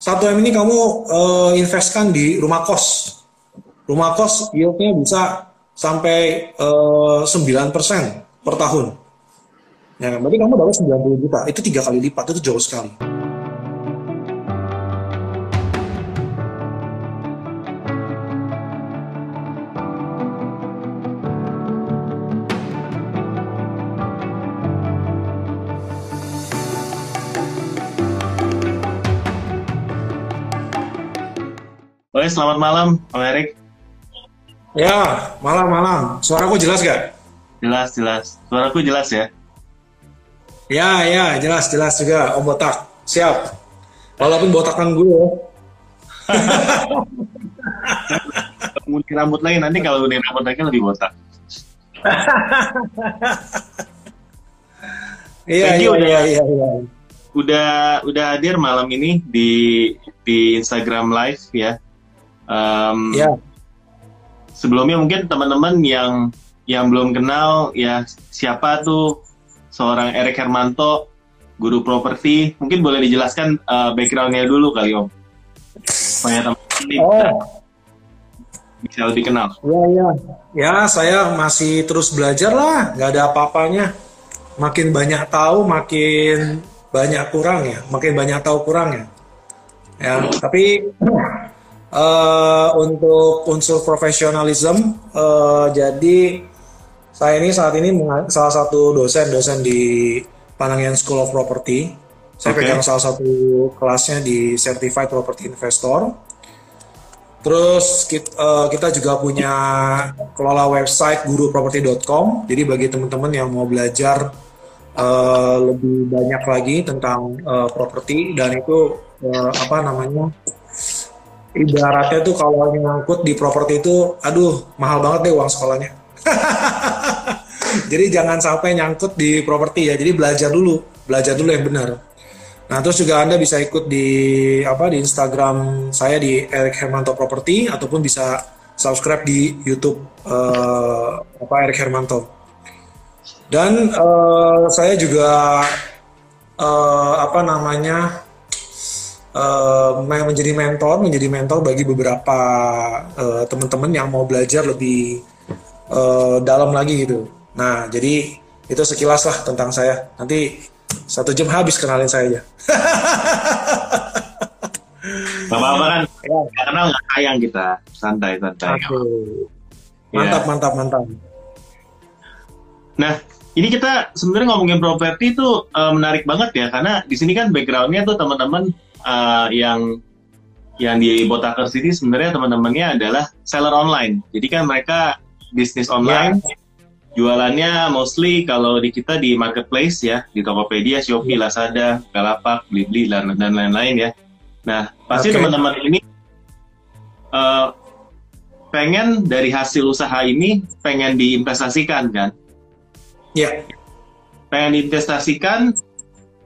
satu M ini kamu uh, investkan di rumah kos. Rumah kos yieldnya bisa sampai uh, 9% per tahun. Ya, berarti kamu dapat 90 juta. Itu tiga kali lipat, itu jauh sekali. Selamat malam, Bang Erik. Ya, malam-malam. Suaraku jelas gak? Jelas, jelas. Suaraku jelas ya? Ya, ya, jelas, jelas juga. Om Botak. Siap. Walaupun botakan gue. Mungkin rambut lagi, nanti kalau udah rambut lagi lebih botak. Iya, iya, iya, iya, iya. Udah, udah hadir malam ini di di Instagram Live ya. Um, Ya. Sebelumnya mungkin teman-teman yang yang belum kenal ya siapa tuh seorang Erik Hermanto, guru properti. Mungkin boleh dijelaskan uh, backgroundnya dulu kali Om. Supaya teman-teman Oh, bisa lebih kenal. ya, ya. Ya, saya masih terus belajar lah. Nggak ada apa-apanya. Makin banyak tahu, makin banyak kurang ya. Makin banyak tahu kurang ya. Ya, tapi eh, untuk unsur profesionalism, eh, jadi saya ini saat ini salah satu dosen-dosen di Panangian School of Property. Saya Oke. pegang salah satu kelasnya di Certified Property Investor. Terus kit- eh, kita juga punya kelola website guruproperty.com. Jadi bagi teman-teman yang mau belajar eh, lebih banyak lagi tentang eh, properti dan itu eh, apa namanya ibaratnya tuh kalau nyangkut di properti itu, aduh mahal banget deh uang sekolahnya. Jadi jangan sampai nyangkut di properti ya. Jadi belajar dulu, belajar dulu yang benar. Nah, terus juga Anda bisa ikut di apa di Instagram saya di Erik Hermanto Property ataupun bisa subscribe di YouTube eh, apa Erik Hermanto. Dan eh, saya juga eh, apa namanya eh, menjadi mentor, menjadi mentor bagi beberapa eh, teman-teman yang mau belajar lebih eh, dalam lagi gitu. Nah, jadi itu sekilas lah tentang saya. Nanti satu jam habis kenalin saya aja. Gak apa-apa kan? Ya. Gak kenal gak sayang kita. Santai, santai. Oke. Mantap, Ya. mantap, mantap. Nah, ini kita sebenarnya ngomongin properti itu eh, menarik banget ya karena di sini kan backgroundnya tuh teman-teman eh, yang yang di Botakers ini sebenarnya teman-temannya adalah seller online. Jadi kan mereka bisnis online, jualannya mostly kalau di kita di marketplace ya, di Tokopedia, Shopee, Lazada, Bukalapak, Blibli dan dan lain-lain ya. Nah, pasti Oke. teman-teman ini eh, pengen dari hasil usaha ini pengen diinvestasikan kan Ya, pengen diinvestasikan,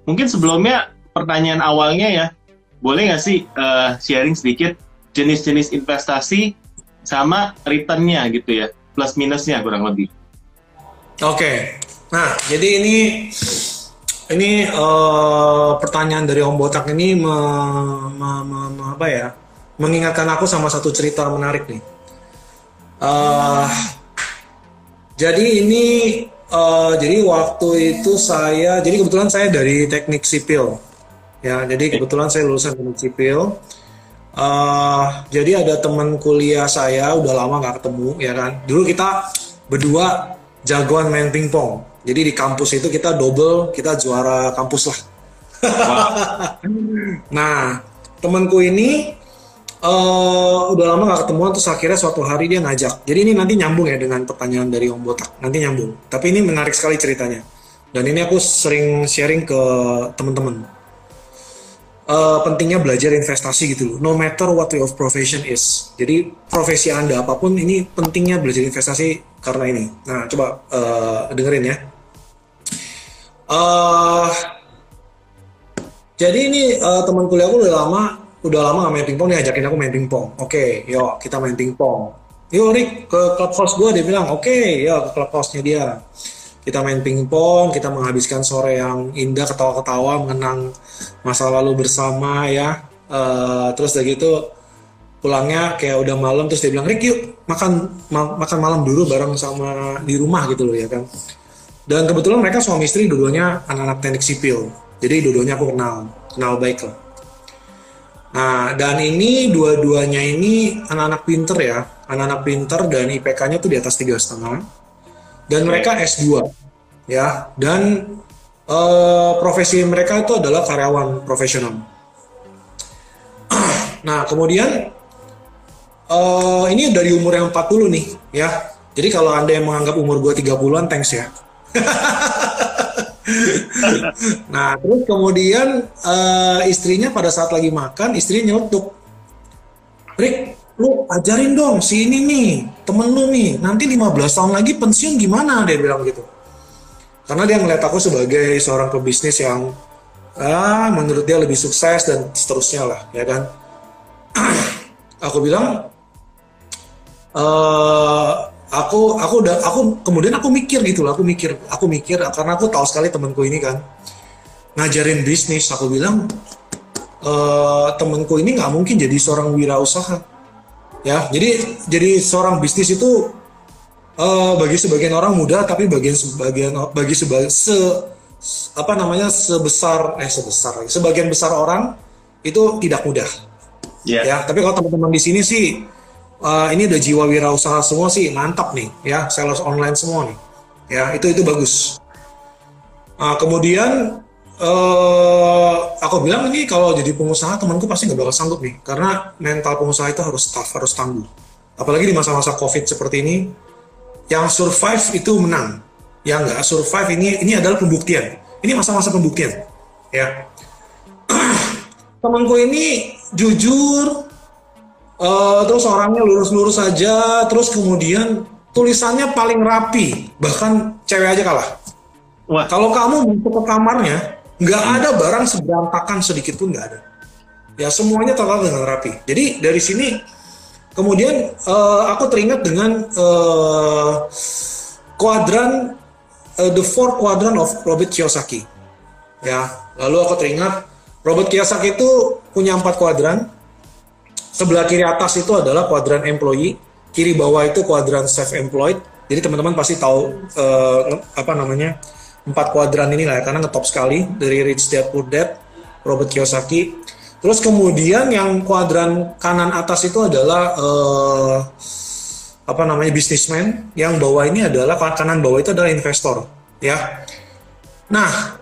mungkin sebelumnya pertanyaan awalnya ya, boleh nggak sih eh, sharing sedikit jenis-jenis investasi sama returnnya gitu ya, plus minusnya kurang lebih. oke. Nah, jadi ini ini eh, pertanyaan dari Om Botak ini me- me- me- me- apa ya? Mengingatkan aku sama satu cerita menarik nih. Eh, jadi ini eh, jadi waktu itu saya jadi kebetulan saya dari teknik sipil ya jadi kebetulan saya lulusan teknik sipil Eh, jadi ada teman kuliah saya udah lama nggak ketemu ya kan dulu kita berdua jagoan main pingpong jadi di kampus itu kita double kita juara kampus lah Nah, temanku ini eh udah lama gak ketemuan terus akhirnya suatu hari dia ngajak. Jadi ini nanti nyambung ya dengan pertanyaan dari Om Botak. Nanti nyambung. Tapi ini menarik sekali ceritanya. Dan ini aku sering sharing ke teman-teman. Eh, pentingnya belajar investasi gitu loh. No matter what your profession is. Jadi profesi Anda apa pun ini pentingnya belajar investasi karena ini. Nah, coba eh, dengerin ya. Eh jadi ini eh, teman kuliah aku udah lama, udah lama gak main pingpong, dia ajakin aku main pingpong. Oke, yuk kita main pingpong. Yuk Rick, ke klub house gue, dia bilang, oke, ya ke klub house-nya dia. Kita main pingpong, kita menghabiskan sore yang indah, ketawa-ketawa, mengenang masa lalu bersama ya. Uh, terus udah gitu pulangnya kayak udah malam terus dia bilang Rick yuk makan ma makan malam dulu bareng sama di rumah gitu loh ya kan. Dan kebetulan mereka suami istri dua-duanya anak-anak teknik sipil. Jadi dua-duanya aku kenal kenal baik lah. Nah dan ini dua-duanya ini anak-anak pinter ya. Anak-anak pinter dan IPK-nya tuh di atas tiga setengah dan mereka S2 ya dan uh, profesi mereka itu adalah karyawan profesional nah kemudian uh, ini dari umur yang 40 nih ya. Jadi kalau Anda yang menganggap umur gue 30-an, thanks ya. nah, terus kemudian uh, istrinya pada saat lagi makan, istrinya nyeletuk. Rick, lu ajarin dong si ini nih, temen lu nih, nanti 15 tahun lagi pensiun gimana? Dia bilang gitu. Karena dia ngeliat aku sebagai seorang pebisnis yang ah, menurut dia lebih sukses dan seterusnya lah, ya kan. aku bilang, uh, aku aku udah aku kemudian aku mikir gitu loh aku mikir aku mikir karena aku tahu sekali temanku ini kan ngajarin bisnis aku bilang uh, temanku ini nggak mungkin jadi seorang wirausaha ya jadi jadi seorang bisnis itu uh, bagi sebagian orang mudah tapi bagian sebagian bagi sebagian se apa namanya sebesar eh sebesar sebagian besar orang itu tidak mudah. Yeah. ya tapi kalau teman-teman di sini sih uh, ini udah jiwa wirausaha semua sih mantap nih ya sales online semua nih. Ya itu itu bagus. Uh, kemudian uh, aku bilang ini kalau jadi pengusaha temanku pasti nggak bakal sanggup nih. Karena mental pengusaha itu harus tough harus tangguh. Apalagi di masa-masa covid seperti ini yang survive itu menang. Yang nggak? Survive ini ini adalah pembuktian. Ini masa-masa pembuktian. Ya. Temanku ini jujur uh, terus orangnya lurus-lurus saja terus kemudian tulisannya paling rapi. Bahkan cewek aja kalah. Wah. kalau kamu masuk ke kamarnya nggak ada barang seberantakan sedikit pun nggak ada. Ya semuanya tertata dengan rapi. Jadi dari sini kemudian uh, aku teringat dengan uh, kuadran uh, the four quadrant of Robert Kiyosaki. Ya lalu aku teringat Robert Kiyosaki itu punya empat kuadran. Sebelah kiri atas itu adalah kuadran employee, kiri bawah itu kuadran self employed. Jadi teman-teman pasti tahu uh, apa namanya empat kuadran ini lah ya, karena ngetop sekali dari Rich Dad Poor Dad, Robert Kiyosaki. Terus kemudian yang kuadran kanan atas itu adalah uh, apa namanya businessman, yang bawah ini adalah kanan bawah itu adalah investor, ya. Nah,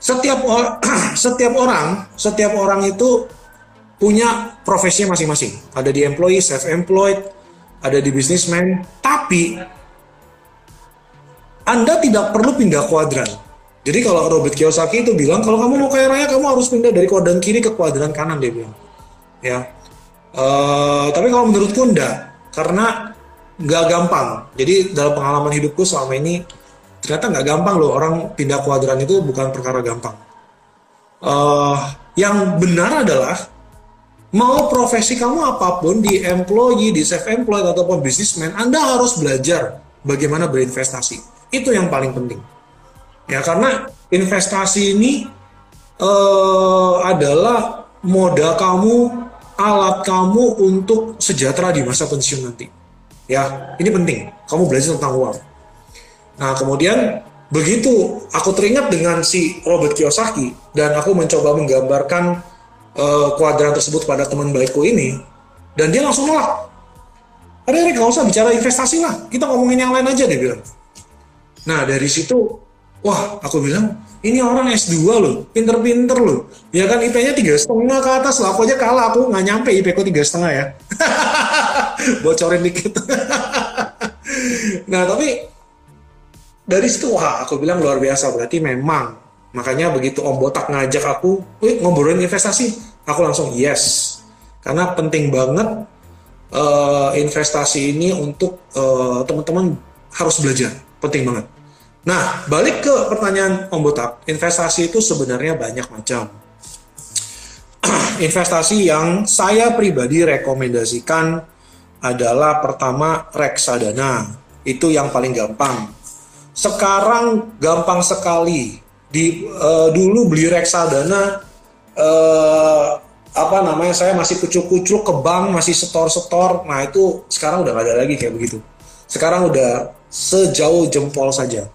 setiap or setiap orang, setiap orang itu punya profesinya masing-masing. Ada di employee, self-employed, ada di businessman. Tapi Anda tidak perlu pindah kuadran. Jadi kalau Robert Kiyosaki itu bilang kalau kamu mau kaya raya kamu harus pindah dari kuadran kiri ke kuadran kanan dia bilang. Ya. Uh, tapi kalau menurutku enggak karena nggak gampang. Jadi dalam pengalaman hidupku selama ini ternyata nggak gampang loh orang pindah kuadran itu bukan perkara gampang. Uh, yang benar adalah Mau profesi kamu apa pun di employee, di self-employed ataupun businessman, Anda harus belajar bagaimana berinvestasi. Itu yang paling penting. Ya karena investasi ini uh, adalah modal kamu, alat kamu untuk sejahtera di masa pensiun nanti. Ya, ini penting. Kamu belajar tentang uang. Nah, kemudian begitu aku teringat dengan si Robert Kiyosaki dan aku mencoba menggambarkan uh, kuadran tersebut pada teman baikku ini dan dia langsung nolak ada nggak usah bicara investasi lah kita ngomongin yang lain aja dia bilang nah dari situ wah aku bilang ini orang S2 loh pinter-pinter loh ya kan IP-nya tiga setengah ke atas lah aku aja kalah aku nggak nyampe IP ku tiga setengah ya bocorin dikit nah tapi dari situ wah aku bilang luar biasa berarti memang Makanya begitu Om Botak ngajak aku, Wih, ngobrolin investasi, aku langsung yes. Karena penting banget uh, investasi ini untuk uh, teman-teman harus belajar, penting banget. Nah, balik ke pertanyaan Om Botak, investasi itu sebenarnya banyak macam. investasi yang saya pribadi rekomendasikan adalah pertama reksadana. Itu yang paling gampang. Sekarang gampang sekali di uh, dulu beli reksadana eh, apa namanya saya masih kucuk-kucuk ke bank masih setor-setor nah itu sekarang udah gak ada lagi kayak begitu sekarang udah sejauh jempol saja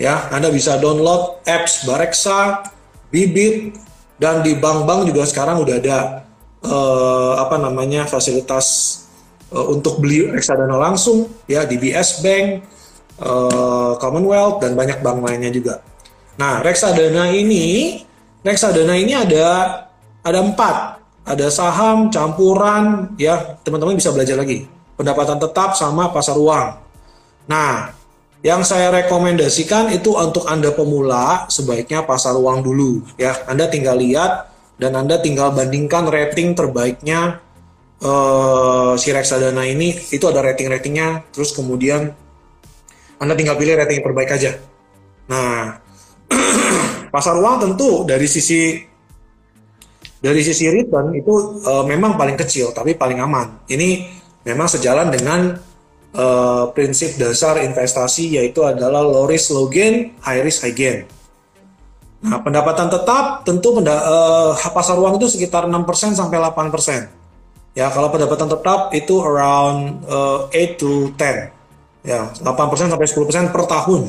ya Anda bisa download apps Bareksa Bibit dan di bank-bank juga sekarang udah ada eh, apa namanya fasilitas eh, untuk beli reksadana langsung ya di BS Bank eh, Commonwealth dan banyak bank lainnya juga. Nah reksadana ini reksadana ini ada ada empat. Ada saham campuran ya teman-teman bisa belajar lagi. Pendapatan tetap sama pasar uang. Nah yang saya rekomendasikan itu untuk anda pemula sebaiknya pasar uang dulu ya. Anda tinggal lihat dan anda tinggal bandingkan rating terbaiknya uh, si reksadana ini. Itu ada rating-ratingnya terus kemudian anda tinggal pilih rating yang terbaik aja. Nah pasar uang tentu dari sisi dari sisi return itu uh, memang paling kecil tapi paling aman. Ini memang sejalan dengan uh, prinsip dasar investasi yaitu adalah low risk low gain, high risk high gain. Nah, pendapatan tetap tentu penda, uh, pasar uang itu sekitar 6% sampai 8%. Ya, kalau pendapatan tetap itu around uh, 8 to 10. Ya, 8% sampai 10% per tahun.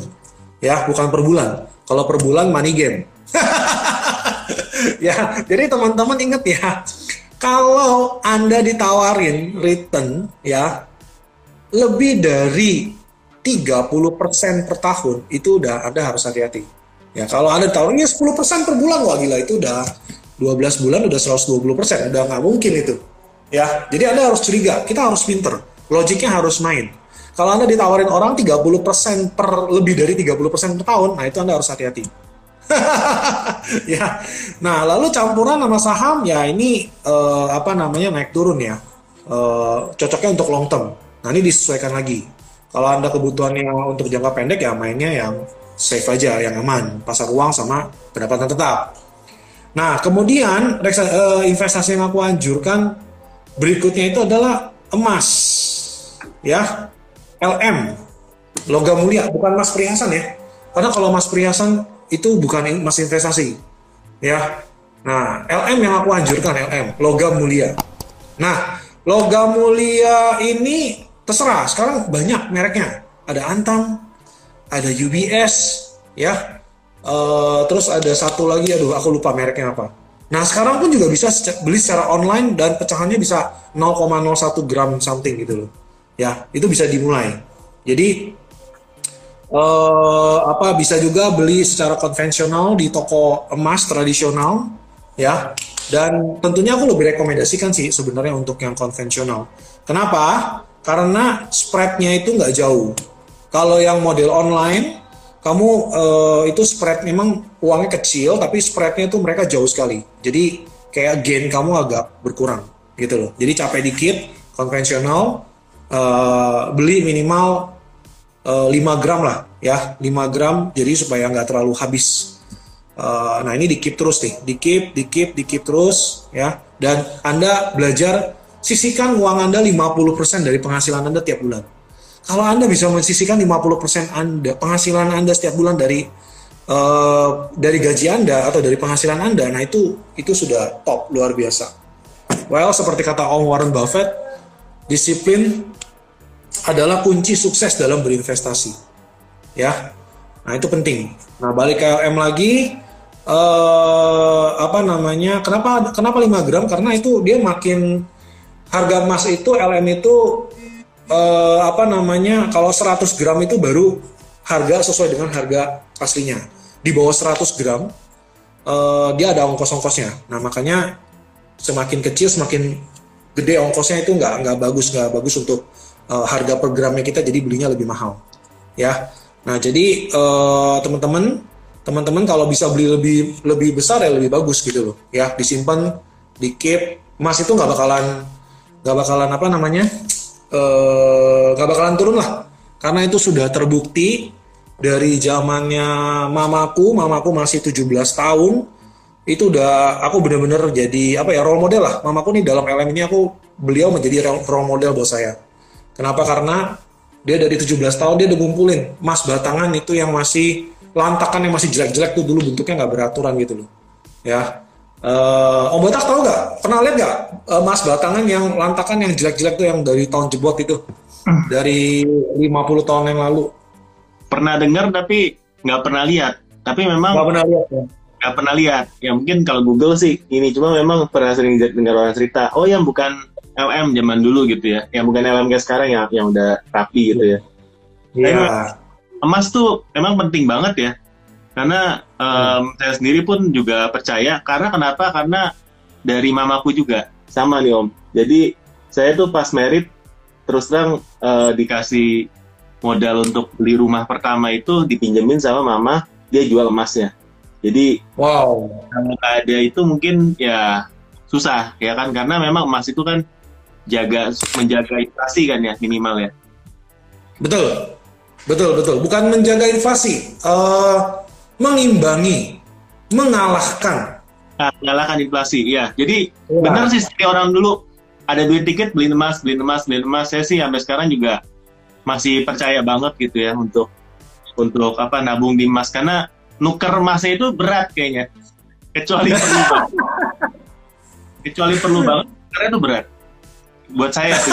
Ya, bukan per bulan. Kalau per bulan money game. ya, jadi teman-teman ingat ya, kalau Anda ditawarin return ya lebih dari 30% per tahun, itu udah Anda harus hati-hati. Ya, kalau Anda tawarin ya 10% per bulan, wah gila itu udah 12 bulan udah 120%, udah nggak mungkin itu. Ya, jadi Anda harus curiga, kita harus pinter, logiknya harus main. Kalau Anda ditawarin orang 30% per lebih dari 30% per tahun, nah itu Anda harus hati-hati ya. Nah, lalu campuran sama saham ya ini uh, apa namanya naik turun ya. Uh, cocoknya untuk long term. Nah, ini disesuaikan lagi. Kalau Anda kebutuhannya untuk jangka pendek ya mainnya yang safe aja, yang aman, pasar uang sama pendapatan tetap. Nah, kemudian uh, investasi yang aku anjurkan berikutnya itu adalah emas. Ya. LM. Logam mulia, bukan emas perhiasan ya. Karena kalau emas perhiasan itu bukan emas investasi ya nah LM yang aku anjurkan LM logam mulia nah logam mulia ini terserah sekarang banyak mereknya. Ada Antam ada UBS ya. Uh, terus ada satu lagi aduh aku lupa mereknya apa. Nah sekarang pun juga bisa beli secara online dan pecahannya bisa 0,01 gram something gitu loh. Ya itu bisa dimulai. Jadi uh, apa bisa juga beli secara konvensional di toko emas tradisional ya. Dan tentunya aku lebih rekomendasikan sih sebenarnya untuk yang konvensional. Kenapa karena spreadnya itu nggak jauh. Kalau yang model online kamu uh, itu spread memang uangnya kecil tapi spreadnya itu mereka jauh sekali. Jadi kayak gain kamu agak berkurang gitu loh. Jadi capek dikit konvensional uh, beli minimal uh, eh, 5 gram lah ya. 5 gram jadi supaya nggak terlalu habis. Uh, nah ini di keep terus nih. Di keep di keep di keep terus ya. Dan anda belajar sisihkan uang anda 50% dari penghasilan anda tiap bulan kalau anda bisa mensisihkan 50% anda penghasilan anda setiap bulan dari uh, dari gaji anda atau dari penghasilan anda nah itu itu sudah top luar biasa well seperti kata Om Warren Buffett disiplin adalah kunci sukses dalam berinvestasi. Ya. Nah, itu penting. Nah, balik ke LM lagi eh apa namanya? Kenapa kenapa 5 gram? Karena itu dia makin harga emas itu LM itu eh, apa namanya? Kalau 100 gram itu baru harga sesuai dengan harga aslinya. Di bawah 100 gram eh, dia ada ongkos-ongkosnya. Nah, makanya semakin kecil semakin gede ongkosnya itu nggak nggak bagus nggak bagus untuk uh, harga programnya kita jadi belinya lebih mahal ya nah jadi uh, teman-teman teman-teman kalau bisa beli lebih lebih besar ya lebih bagus gitu loh ya disimpan di keep emas itu nggak bakalan nggak bakalan apa namanya eh, nggak uh, bakalan turun lah karena itu sudah terbukti dari zamannya mamaku mamaku masih 17 tahun itu udah aku bener-bener jadi apa ya role model lah mamaku nih dalam LM ini aku beliau menjadi role model buat saya Kenapa? Karena dia dari 17 tahun dia udah ngumpulin emas batangan itu yang masih lantakan yang masih jelek-jelek tuh dulu bentuknya nggak beraturan gitu loh. Ya. Uh, Om Botak tahu nggak? Pernah lihat nggak uh, emas batangan yang lantakan yang jelek-jelek tuh yang dari tahun jebot itu? Hmm. Dari 50 tahun yang lalu. Pernah dengar tapi nggak pernah lihat. Tapi memang nggak pernah lihat ya. Nggak pernah lihat. Ya mungkin kalau Google sih ini cuma memang pernah sering dengar orang cerita. Oh yang bukan LM zaman dulu gitu ya. Yang bukan LM kayak sekarang ya yang udah rapi gitu ya. Iya. Yeah. Emas tuh memang penting banget ya karena um, hmm. saya sendiri pun juga percaya. Karena kenapa? Karena dari mamaku juga. Sama nih om. Jadi saya tuh pas merit terus terang uh, dikasih modal untuk beli rumah pertama itu dipinjemin sama mama. Dia jual emasnya. Jadi wow. kalau ada itu mungkin ya susah ya kan? Karena memang emas itu kan jaga menjaga inflasi kan ya minimal ya. Betul. Betul betul. Bukan menjaga inflasi. Uh, mengimbangi, mengalahkan. Nah, mengalahkan inflasi, ya. Jadi ya. benar sih setiap orang dulu ada duit tiket beli emas, beli emas, beli emas. Saya sih sampai sekarang juga masih percaya banget gitu ya untuk untuk apa nabung di emas karena nuker emasnya itu berat kayaknya. Kecuali perlu banget. Kecuali perlu banget, karena itu berat. Buat saya sih.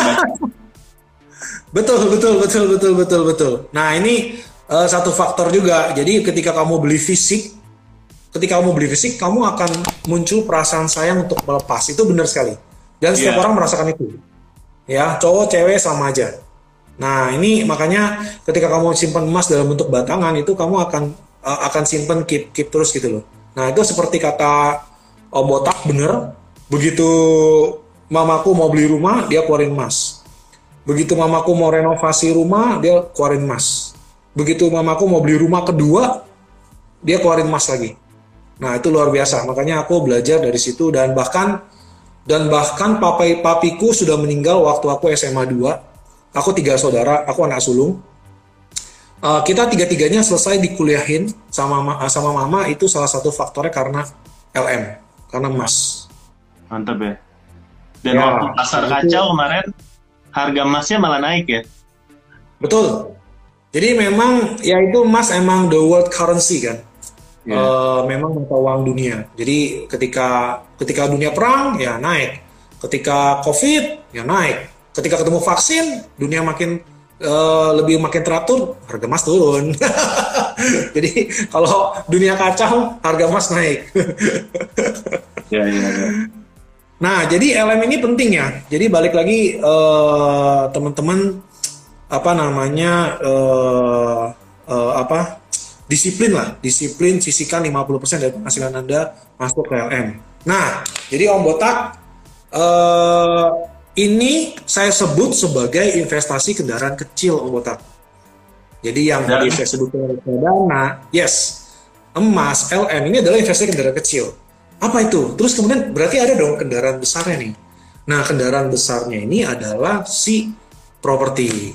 betul, betul, betul, betul, betul, betul. Nah ini uh, satu faktor juga. Jadi ketika kamu beli fisik, ketika kamu beli fisik, kamu akan muncul perasaan sayang untuk melepas. Itu benar sekali. Dan setiap yeah. orang merasakan itu. Ya, cowok, cewek sama aja. Nah, ini makanya ketika kamu simpan emas dalam bentuk batangan itu kamu akan uh, akan simpan keep keep terus gitu loh. Nah, itu seperti kata Om Botak bener. Begitu mamaku mau beli rumah, dia keluarin emas. Begitu mamaku mau renovasi rumah, dia keluarin emas begitu mamaku mau beli rumah kedua dia keluarin emas lagi. Nah itu luar biasa. Makanya aku belajar dari situ dan bahkan dan bahkan papai papiku sudah meninggal waktu aku SMA 2 aku tiga saudara aku anak sulung. Uh, kita tiga-tiganya selesai dikuliahin sama sama mama itu salah satu faktornya karena LM karena emas. Mantap ya. Dan ya, waktu pasar kacau kemarin harga emasnya malah naik ya. Betul jadi memang ya itu emas emang the world currency kan. Yeah. Ya. Uh, memang mata uang dunia. Jadi ketika ketika dunia perang ya naik. Ketika covid ya naik. Ketika ketemu vaksin dunia makin uh, lebih makin teratur harga emas turun. Jadi kalau dunia kacau harga emas naik. ya, ya, ya. Nah, jadi LM ini penting ya. Jadi balik lagi uh, teman-teman apa namanya uh, uh, apa disiplin lah. Disiplin sisihkan 50% dari penghasilan anda masuk ke LM nah jadi Om Botak uh, ini saya sebut sebagai investasi kendaraan kecil Om Botak. Jadi yang tadi saya sebut dana yes emas LM ini adalah investasi kendaraan kecil. Apa itu? Terus kemudian berarti ada dong kendaraan besarnya nih. Nah kendaraan besarnya ini adalah si properti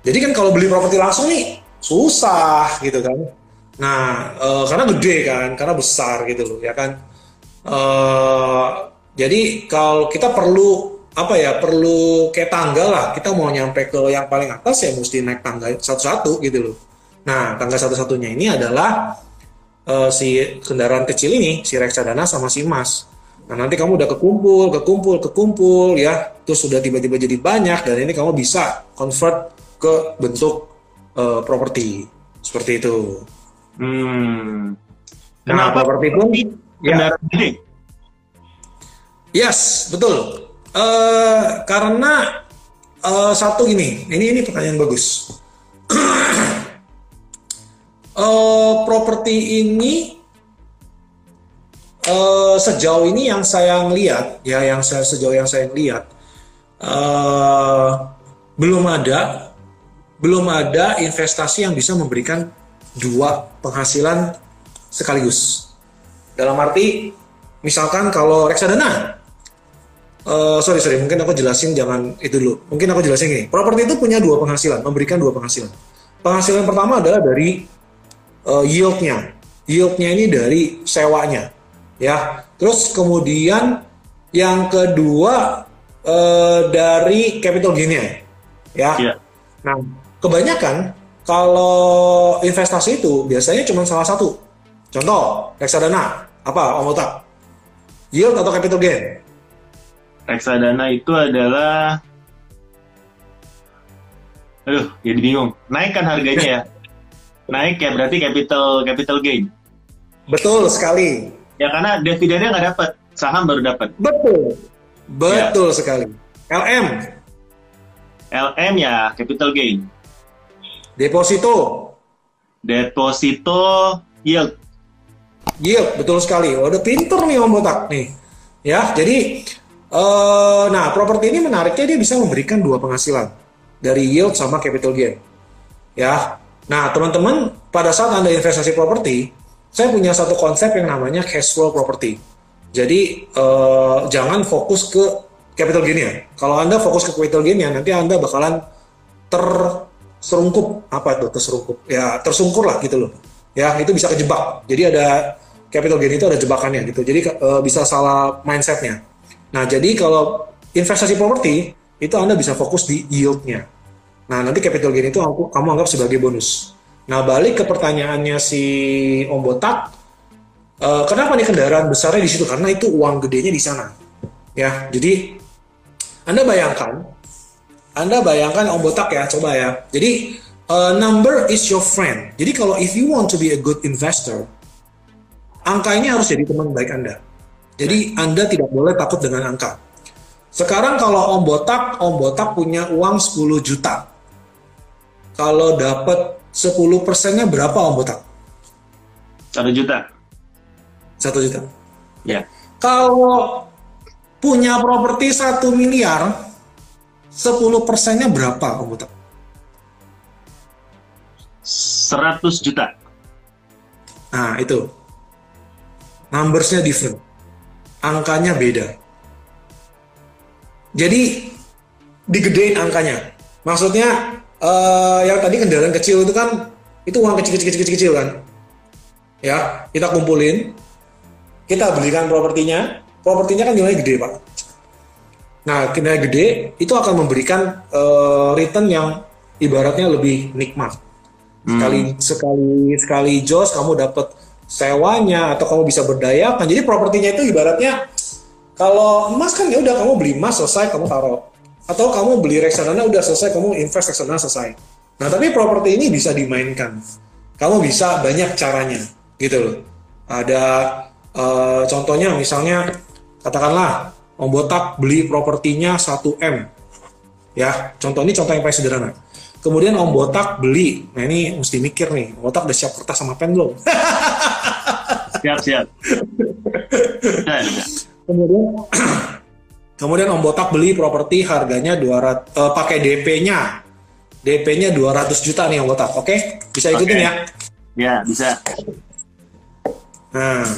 jadi kan kalau beli properti langsung nih susah gitu kan. Nah, e, karena gede kan, karena besar gitu loh, ya kan. E, jadi kalau kita perlu apa ya, perlu kayak tangga lah. Kita mau nyampe ke yang paling atas ya mesti naik tangga satu-satu gitu loh. Nah, tangga satu-satunya ini adalah e, si kendaraan kecil ini, si reksadana sama si emas. Nah, nanti kamu udah kekumpul, kekumpul, kekumpul ya, terus sudah tiba-tiba jadi banyak dan ini kamu bisa convert ke bentuk uh, properti seperti itu. Hmm. Nah, properti pun ya. Yes, betul. Uh, karena uh, satu ini, ini ini pertanyaan bagus. uh, properti ini uh, sejauh ini yang saya lihat, ya yang saya sejauh yang saya lihat uh, belum ada belum ada investasi yang bisa memberikan dua penghasilan sekaligus. Dalam arti, misalkan kalau reksadana, uh, sorry sorry, mungkin aku jelasin jangan itu dulu. Mungkin aku jelasin gini, properti itu punya dua penghasilan, memberikan dua penghasilan. Penghasilan pertama adalah dari uh, yieldnya, yieldnya ini dari sewanya, ya. Terus kemudian yang kedua uh, dari capital gainnya, ya. Yeah. Nah, kebanyakan kalau investasi itu biasanya cuma salah satu. Contoh, reksadana. Apa, Om Otak? Yield atau capital gain? Reksadana itu adalah Aduh, jadi bingung. Naik kan harganya ya? Naik ya berarti capital capital gain. Betul sekali. Ya karena dividennya nggak dapat, saham baru dapat. Betul. Betul sekali. LM, LM ya capital gain. Deposito, Deposito yield. yield, betul sekali. Oh, udah pinter nih Om Botak nih. Ya, jadi eh nah, properti ini menariknya dia bisa memberikan dua penghasilan dari yield sama capital gain. Ya. Nah, teman-teman, pada saat Anda investasi properti, saya punya satu konsep yang namanya cash flow property. Jadi eh, jangan fokus ke capital gain ya. Kalau Anda fokus ke capital gain ya, nanti Anda bakalan terserungkup apa itu terserungkup? Ya, tersungkur lah gitu loh. Ya, itu bisa kejebak. Jadi ada capital gain itu ada jebakannya gitu. Jadi eh, bisa salah mindsetnya. Nah, jadi kalau investasi properti itu Anda bisa fokus di yieldnya. Nah, nanti capital gain itu aku, kamu anggap sebagai bonus. Nah, balik ke pertanyaannya si Om Botak, eh, kenapa nih kendaraan besarnya di situ? Karena itu uang gedenya di sana. Ya, jadi Anda bayangkan, Anda bayangkan Om Botak ya, coba ya. Jadi eh, number is your friend. Jadi kalau if you want to be a good investor, angka ini harus jadi teman baik Anda. Jadi Anda tidak boleh takut dengan angka. Sekarang kalau Om Botak, Om Botak punya uang 10 juta. Kalau dapat 10 persennya berapa Om Botak? Satu juta. 1 juta. Ya. Kalau punya properti 1 miliar, 10 persennya berapa Om Botak? 100 juta. Nah, itu. Numbersnya different. Angkanya beda. Jadi, digedein angkanya. Maksudnya, eh, yang tadi kendaraan kecil itu kan, itu uang kecil-kecil-kecil kan. Ya, kita kumpulin, kita belikan propertinya, propertinya kan nilainya gede, Pak. Nah, nilai gede itu akan memberikan eh, return yang ibaratnya lebih nikmat. Sekali sekali sekali jos kamu dapat sewanya atau kamu bisa berdayakan. Jadi propertinya itu ibaratnya kalau emas kan ya udah kamu beli emas selesai kamu taruh. Atau kamu beli reksadana udah selesai kamu invest reksadana selesai. Nah, tapi properti ini bisa dimainkan. Kamu bisa banyak caranya gitu loh. Ada eh, contohnya misalnya katakanlah Om Botak beli propertinya 1M. Ya, contoh ini contoh yang paling sederhana. Kemudian Om Botak beli, nah ini mesti mikir nih, Om Botak udah siap kertas sama pen belum? Siap, siap. Kemudian kemudian Om Botak beli properti harganya 200 eh, pakai DP-nya. DP-nya 200 juta nih Om Botak. Oke? Bisa ikutin Oke. ya. Ya, bisa. Nah.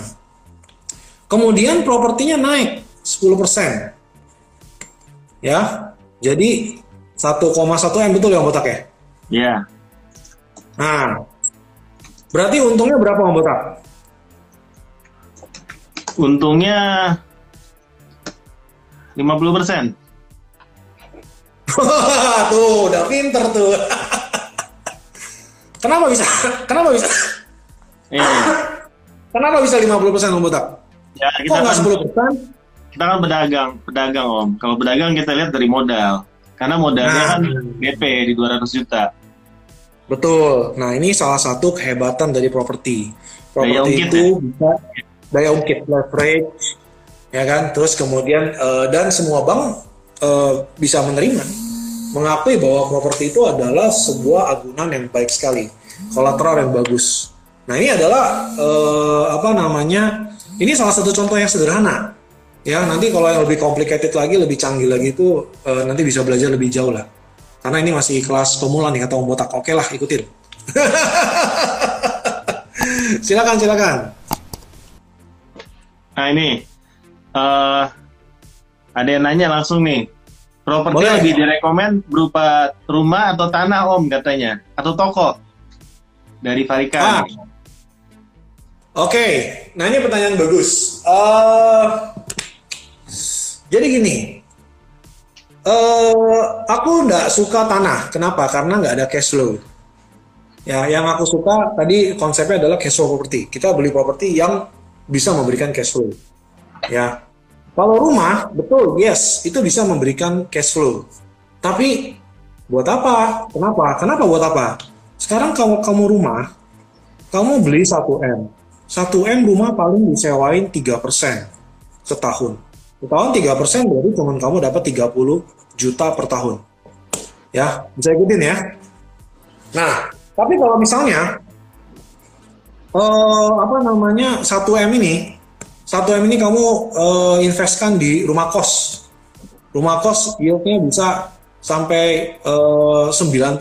Kemudian propertinya naik 10%. Ya. Jadi 1,1 M betul ya Om Botak ya? Ya. Nah. Berarti untungnya berapa Om Botak? Untungnya 50%. tuh, udah pinter tuh. Kenapa bisa? Kenapa bisa? Iya. Kenapa bisa 50% Om Botak? Ya, Kok kita nggak kan 10%? Kita kan pedagang, pedagang Om. Kalau pedagang kita lihat dari modal. Karena modalnya Nah. kan DP di 200 juta. Betul. Nah, ini salah satu kehebatan dari properti. Properti itu ya? bisa daya ungkit leverage ya kan? Terus kemudian eh, dan semua bank eh, bisa menerima mengakui bahwa properti itu adalah sebuah agunan yang baik sekali, kolateral yang bagus. Nah, ini adalah eh, apa namanya? Ini salah satu contoh yang sederhana. Ya, nanti kalau yang lebih complicated lagi, lebih canggih lagi itu eh, nanti bisa belajar lebih jauh lah. Karena ini masih kelas pemula nih kata Om Botak. Oke lah, ikutin. silakan, silakan. Nah ini eh ada yang nanya langsung nih. Properti Boleh. lebih direkomend berupa rumah atau tanah Om katanya atau toko dari Ah, Farika. Oke, nah ini pertanyaan bagus. Eh, jadi gini, eh aku nggak suka tanah. Kenapa? Karena nggak ada cash flow. Ya, yang aku suka tadi konsepnya adalah cash flow property. Kita beli properti yang bisa memberikan cash flow. ya. Kalau rumah, betul, yes, itu bisa memberikan cash flow. Tapi buat apa? Kenapa? Kenapa buat apa? Sekarang kalau kamu rumah, kamu beli 1M. 1M rumah paling disewain 3% setahun. Setahun 3% berarti cuma kamu dapat 30 juta per tahun. Ya, bisa ikutin ya. Nah, tapi kalau misalnya uh, apa namanya 1M ini 1M ini kamu uh, investkan di rumah kos. Rumah kos yieldnya bisa sampai uh, 9%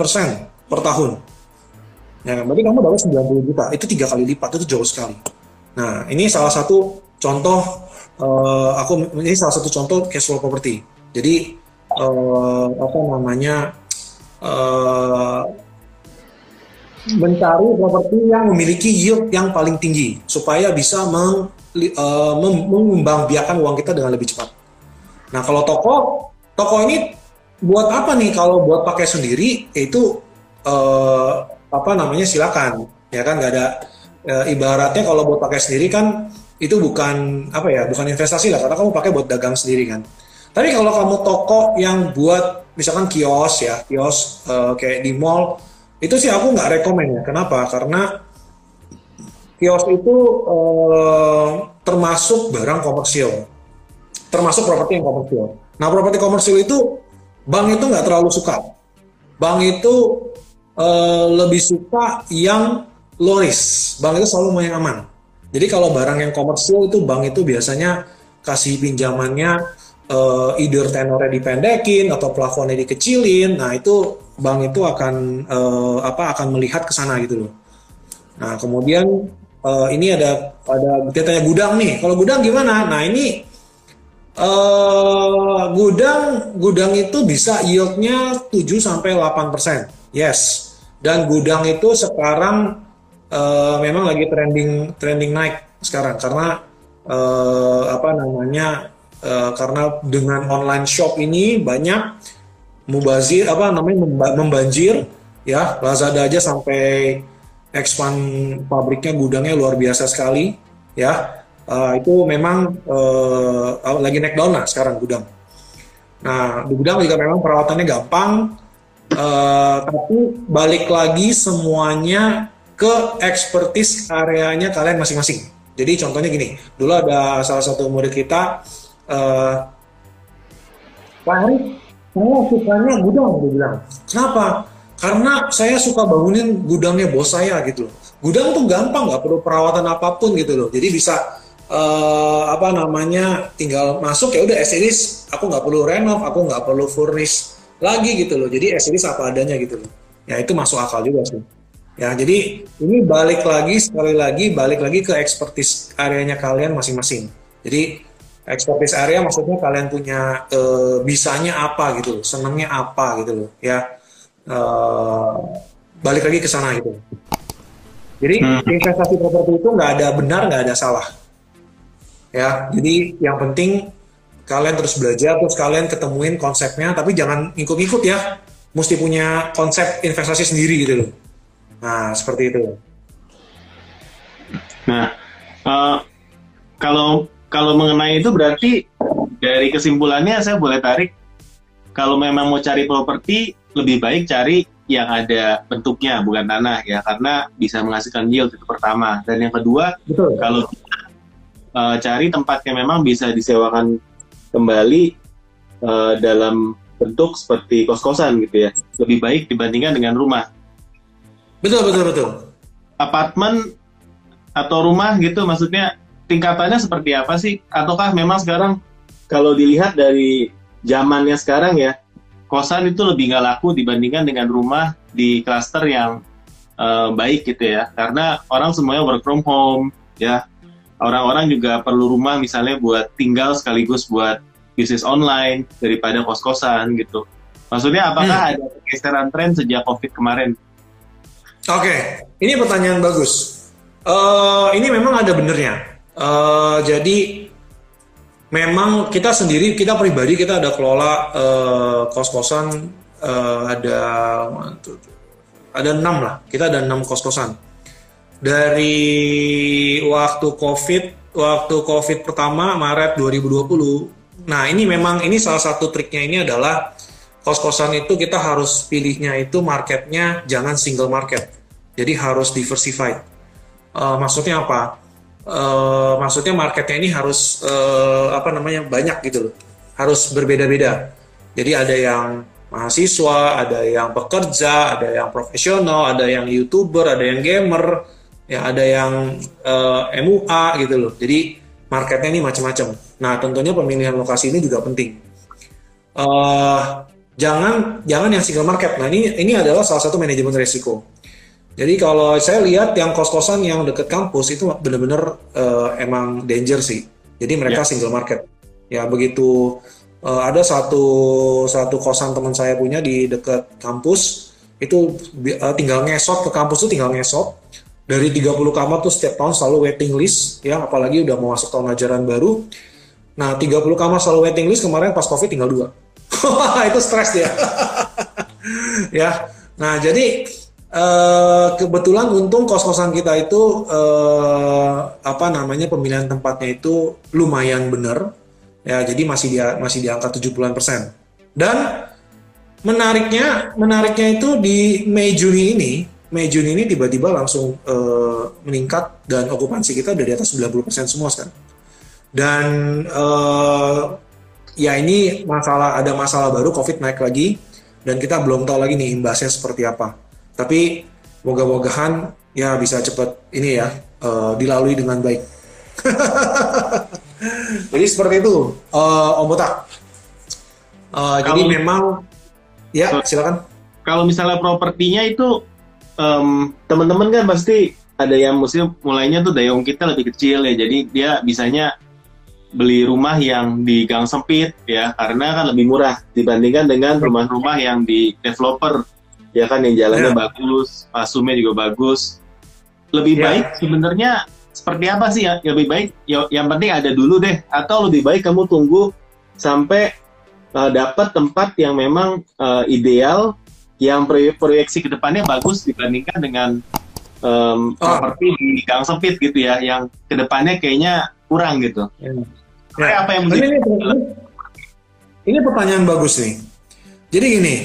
per tahun. Ya, berarti kamu dapat 90 juta. Itu tiga kali lipat, itu jauh sekali. Nah, ini salah satu contoh uh, aku ini salah satu contoh cash flow property. Jadi uh, apa namanya uh, mencari properti yang memiliki yield yang paling tinggi supaya bisa meng, uh, mengembangbiakan uang kita dengan lebih cepat. Nah kalau toko, toko ini buat apa nih? Kalau buat pakai sendiri, itu uh, apa namanya silakan, ya kan nggak ada uh, ibaratnya kalau buat pakai sendiri kan itu bukan apa ya, bukan investasi lah karena kamu pakai buat dagang sendiri kan. Tapi kalau kamu toko yang buat misalkan kios ya, kios uh, kayak di mall, itu sih aku nggak rekomend ya. Kenapa? Karena kios itu eh, termasuk barang komersil, termasuk properti yang komersil. Nah, properti komersil itu bank itu nggak terlalu suka. Bank itu eh, lebih suka yang low risk. Bank itu selalu mau yang aman. Jadi kalau barang yang komersil itu bank itu biasanya kasih pinjamannya uh, either tenornya dipendekin atau plafonnya dikecilin. Nah, itu bank itu akan uh, apa akan melihat ke sana gitu loh. Nah, kemudian uh, ini ada ada kita tanya gudang nih. Kalau gudang gimana? Nah ini uh, gudang gudang itu bisa yieldnya 7 sampai 8 persen. Yes. Dan gudang itu sekarang uh, memang lagi trending trending naik sekarang. Karena uh, apa namanya uh, karena dengan online shop ini banyak mubazir apa namanya membanjir ya. Lazada aja sampai expand pabriknya gudangnya luar biasa sekali ya. Uh, itu memang uh, lagi naik daun lah sekarang gudang. Nah di gudang juga memang perawatannya gampang. Uh, tapi balik lagi semuanya ke expertise areanya kalian masing-masing jadi contohnya gini dulu ada salah satu murid kita uh, Pak Ari saya sukanya gudang dia bilang kenapa karena saya suka bangunin gudangnya bos saya gitu loh. Gudang tuh gampang nggak perlu perawatan apa pun gitu loh. Jadi bisa uh, apa namanya tinggal masuk ya udah series aku nggak perlu renov, aku nggak perlu furnish lagi gitu loh. Jadi series apa adanya gitu loh. Ya itu masuk akal juga sih. Ya jadi ini balik lagi sekali lagi balik lagi ke expertise areanya kalian masing-masing. Jadi expertise area maksudnya kalian punya uh, bisanya apa gitu loh, senangnya apa gitu loh ya uh, balik lagi ke sana gitu. Jadi hmm. investasi properti itu nggak ada benar, nggak ada salah. Ya, jadi yang penting kalian terus belajar, terus kalian ketemuin konsepnya, tapi jangan ikut-ikut ya. Mesti punya konsep investasi sendiri gitu loh. Nah, seperti itu. Nah, uh, kalau kalau mengenai itu berarti dari kesimpulannya saya boleh tarik kalau memang mau cari properti lebih baik cari yang ada bentuknya bukan tanah ya karena bisa menghasilkan yield itu pertama dan yang kedua Betul. kalau uh, cari tempat yang memang bisa disewakan kembali uh, dalam bentuk seperti kos-kosan gitu ya lebih baik dibandingkan dengan rumah betul betul betul. Apartemen atau rumah gitu maksudnya tingkatannya seperti apa sih? Ataukah memang sekarang kalau dilihat dari zamannya sekarang ya kosan itu lebih nggak laku dibandingkan dengan rumah di klaster yang uh, baik gitu ya. Karena orang semuanya work from home ya. Orang-orang juga perlu rumah misalnya buat tinggal sekaligus buat bisnis online daripada kos-kosan gitu. Maksudnya apakah hmm. ada pergeseran tren sejak covid kemarin oke okay. ini pertanyaan bagus uh, ini memang ada benernya uh, jadi memang kita sendiri kita pribadi kita ada kelola uh, kos-kosan uh, ada ada enam lah kita ada enam kos-kosan dari waktu covid waktu COVID pertama Maret 2020. Nah ini memang ini salah satu triknya ini adalah kos-kosan itu kita harus pilihnya itu marketnya jangan single market. Jadi harus diversified. Uh, maksudnya apa? Uh, maksudnya marketnya ini harus uh, apa namanya banyak gitu loh. Harus berbeda-beda. Jadi ada yang mahasiswa, ada yang pekerja, ada yang profesional, ada yang youtuber, ada yang gamer, ya ada yang uh, MUA gitu loh. Jadi marketnya ini macam-macam. Nah tentunya pemilihan lokasi ini juga penting. Uh, jangan jangan yang single market. Nah ini ini adalah salah satu manajemen resiko. Jadi kalau saya lihat yang kos-kosan yang dekat kampus itu benar-benar uh, emang danger sih. Jadi mereka yeah. single market. Ya begitu uh, ada satu satu kosan teman saya punya di dekat kampus itu uh, tinggal ngesot ke kampus tuh tinggal ngesot dari 30 kamar tuh setiap tahun selalu waiting list ya apalagi udah mau masuk tahun ajaran baru nah 30 kamar selalu waiting list kemarin pas covid tinggal dua itu stres ya ya nah jadi uh, kebetulan untung kos-kosan kita itu uh, apa namanya pemilihan tempatnya itu lumayan bener Ya, jadi masih di masih di angka 70-an persen. Dan menariknya menariknya itu di Mei Juni ini, Mei Juni ini tiba-tiba langsung uh, meningkat dan okupansi kita udah di atas 90% persen semua sekarang. Dan uh, ya ini masalah ada masalah baru Covid naik lagi dan kita belum tahu lagi nih imbasnya seperti apa. Tapi moga-mogahan ya bisa cepat ini ya uh, dilalui dengan baik. jadi seperti itu, uh, Om Botak. Uh, jadi memang, ya silakan. Kalau misalnya propertinya itu, um, teman-teman kan pasti ada yang mesti mulainya tuh dayung kita lebih kecil ya, jadi dia bisanya beli rumah yang di gang sempit ya, karena kan lebih murah dibandingkan dengan rumah-rumah yang di developer ya kan yang jalannya yeah. bagus, pasumnya juga bagus. Lebih yeah. baik sebenarnya seperti apa sih ya lebih baik ya, yang penting ada dulu deh atau lebih baik kamu tunggu sampai uh, dapat tempat yang memang uh, ideal yang proyek proyeksi ke depannya bagus dibandingkan dengan um, oh. seperti di gang sempit gitu ya yang ke depannya kayaknya kurang gitu. Ya. Ya. apa yang menjadi... ini, ini pertanyaan bagus nih. Jadi gini,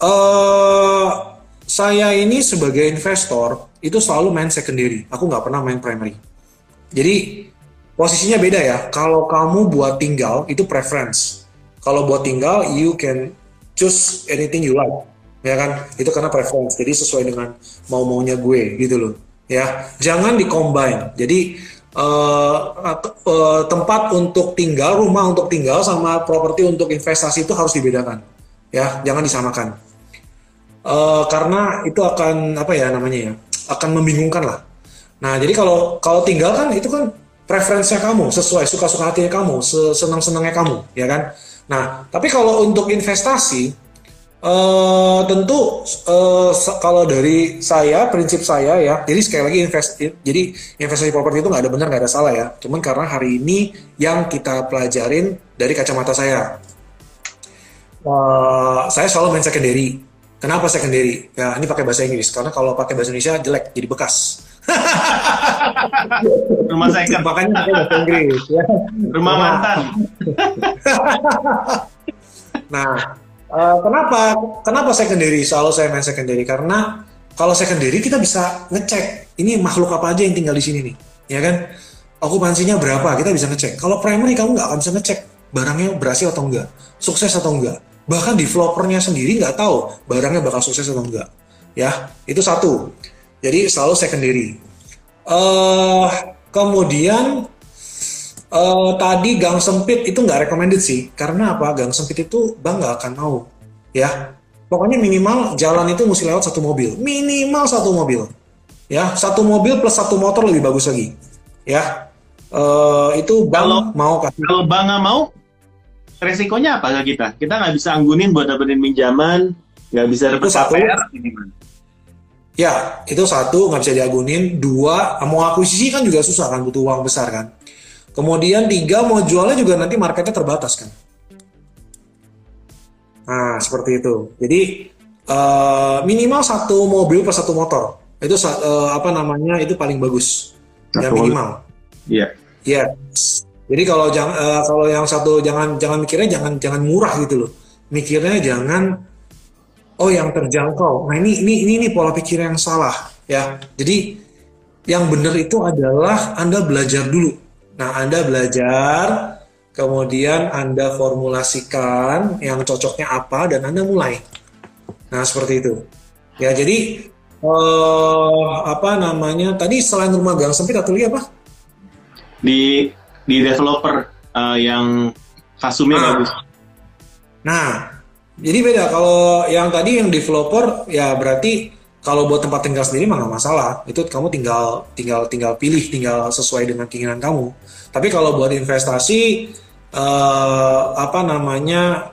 uh, saya ini sebagai investor itu selalu main secondary. Aku nggak pernah main primary. Jadi posisinya beda ya. Kalau kamu buat tinggal itu preference. Kalau buat tinggal you can choose anything you like. Ya kan? Itu karena preference. Jadi sesuai dengan mau maunya gue gitu loh. Ya, jangan combine. Jadi uh, uh, tempat untuk tinggal, rumah untuk tinggal sama properti untuk investasi itu harus dibedakan. Ya, jangan disamakan. Uh, karena itu akan apa ya namanya ya? akan membingungkan lah. Nah, jadi kalau kalau tinggal kan itu kan preferensinya kamu, sesuai suka-suka hatinya kamu, senang-senangnya kamu, ya kan? Nah, tapi kalau untuk investasi, uh, tentu uh, kalau dari saya, prinsip saya ya, jadi sekali lagi invest, jadi investasi properti itu nggak ada benar, nggak ada salah ya. Cuman karena hari ini yang kita pelajarin dari kacamata saya, uh, saya selalu main secondary Kenapa secondary? Ya, ini pakai bahasa Inggris karena kalau pakai bahasa Indonesia jelek, jadi bekas. Rumah second. Makanya pakai bahasa Inggris. Ya. Rumah mantan. nah, uh, kenapa? Kenapa secondary? Selalu saya main secondary. Karena kalau secondary kita bisa ngecek ini makhluk apa aja yang tinggal di sini nih, ya kan? Okupansinya berapa? Kita bisa ngecek. Kalau primary kamu nggak akan bisa ngecek barangnya berhasil atau enggak, sukses atau enggak bahkan developernya sendiri nggak tahu barangnya bakal sukses atau enggak ya. Itu satu. Jadi selalu secondary. Uh, kemudian uh, tadi gang sempit itu nggak recommended sih. Karena apa? Gang sempit itu bang nggak akan mau ya pokoknya minimal jalan itu mesti lewat satu mobil minimal satu mobil ya satu mobil plus satu motor lebih bagus lagi ya uh, itu bang kalau, mau kasih kalau bang nggak mau resikonya apa ke kita? Kita nggak bisa anggunin buat dapetin pinjaman, nggak bisa dapat KPR. Ya, itu satu nggak bisa diagunin. Dua, mau akuisisi kan juga susah kan, butuh uang besar kan. Kemudian tiga, mau jualnya juga nanti marketnya terbatas kan. Nah, seperti itu. Jadi uh, minimal satu mobil per satu motor. Itu uh, apa namanya? Itu paling bagus. Ya minimal. Iya. Yes. Jadi kalau jangan uh, kalau yang satu jangan jangan mikirnya jangan jangan murah gitu loh. Mikirnya jangan oh yang terjangkau. Nah ini ini ini, ini pola pikir yang salah ya. Jadi yang benar itu adalah Anda belajar dulu. Nah Anda belajar, kemudian Anda formulasikan yang cocoknya apa dan Anda mulai. Nah seperti itu. Ya jadi uh, apa namanya tadi selain rumah gang sempit atau apa? Di di developer uh, yang kasumnya nah, bagus. Nah, jadi beda kalau yang tadi yang developer ya berarti kalau buat tempat tinggal sendiri mah nggak masalah. Itu kamu tinggal tinggal tinggal pilih, tinggal sesuai dengan keinginan kamu. Tapi kalau buat investasi uh, apa namanya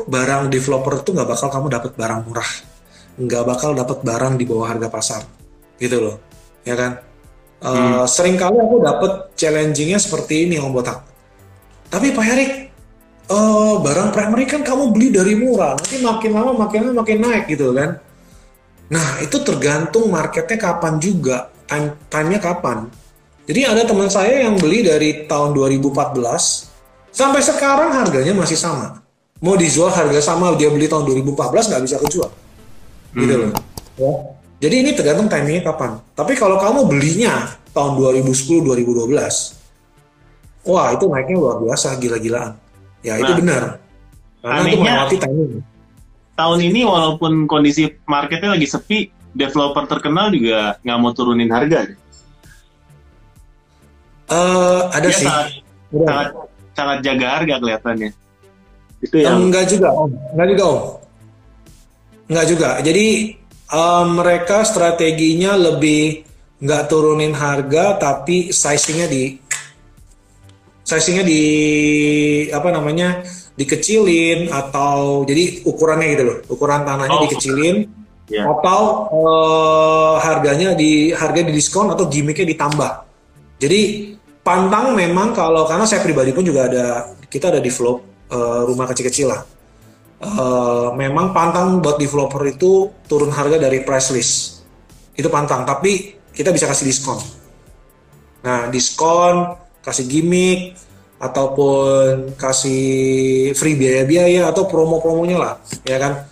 barang developer itu nggak bakal kamu dapat barang murah, nggak bakal dapat barang di bawah harga pasar, gitu loh, ya kan? Uh, hmm. Sering kali aku dapat challengingnya seperti ini Om Botak. Tapi Pak Erik, uh, barang primary kan kamu beli dari murah, nanti makin lama makin lama makin naik gitu kan. Nah itu tergantung marketnya kapan juga, time time-nya kapan. Jadi ada teman saya yang beli dari tahun 2014 sampai sekarang harganya masih sama. Mau dijual harga sama dia beli tahun 2014 nggak bisa kejual, gitu hmm. gitu loh. Ya jadi ini tergantung timingnya kapan. Tapi kalau kamu belinya tahun 2010-2012, wah itu naiknya luar biasa, gila-gilaan. Ya itu nah, benar. Karena anehnya, itu melewati timing. Tahun ini walaupun kondisi marketnya lagi sepi, developer terkenal juga nggak mau turunin harga. Uh, ada Dia sih. Sangat, sangat, sangat jaga harga kelihatannya. Itu yang... Enggak juga, Om. Enggak juga, Om. Enggak juga. Jadi uh, mereka strateginya lebih nggak turunin harga tapi sizingnya di sizingnya di apa namanya dikecilin atau jadi ukurannya gitu loh ukuran tanahnya oh. dikecilin yeah. atau uh, harganya di harga di diskon atau gimmicknya ditambah jadi pantang memang kalau karena saya pribadi pun juga ada kita ada develop uh, rumah kecil-kecil lah uh, memang pantang buat developer itu turun harga dari price list. Itu pantang, tapi kita bisa kasih diskon. Nah, diskon, kasih gimmick, ataupun kasih free biaya-biaya atau promo-promonya lah, ya kan?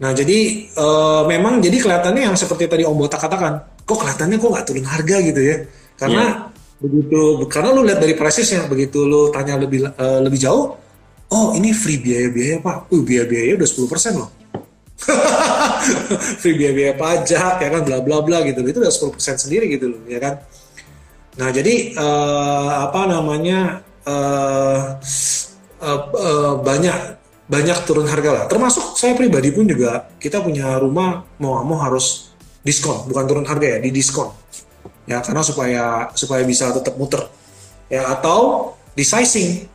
Nah, jadi uh, memang jadi kelihatannya yang seperti tadi Om Botak katakan, kok kelihatannya kok nggak turun harga gitu ya? Karena yeah. Begitu, karena lu lihat dari prices begitu lu tanya lebih uh, lebih jauh, oh ini free biaya-biaya pak, uh biaya-biaya udah 10% loh. free biaya-biaya pajak ya kan bla bla bla gitu. Itu udah 10% sendiri gitu loh ya kan. Nah jadi uh, apa namanya uh, uh, uh, banyak banyak turun harga lah. Termasuk saya pribadi pun juga kita punya rumah mau mau harus diskon. Bukan turun harga ya di diskon ya karena supaya supaya bisa tetap muter ya atau di sizing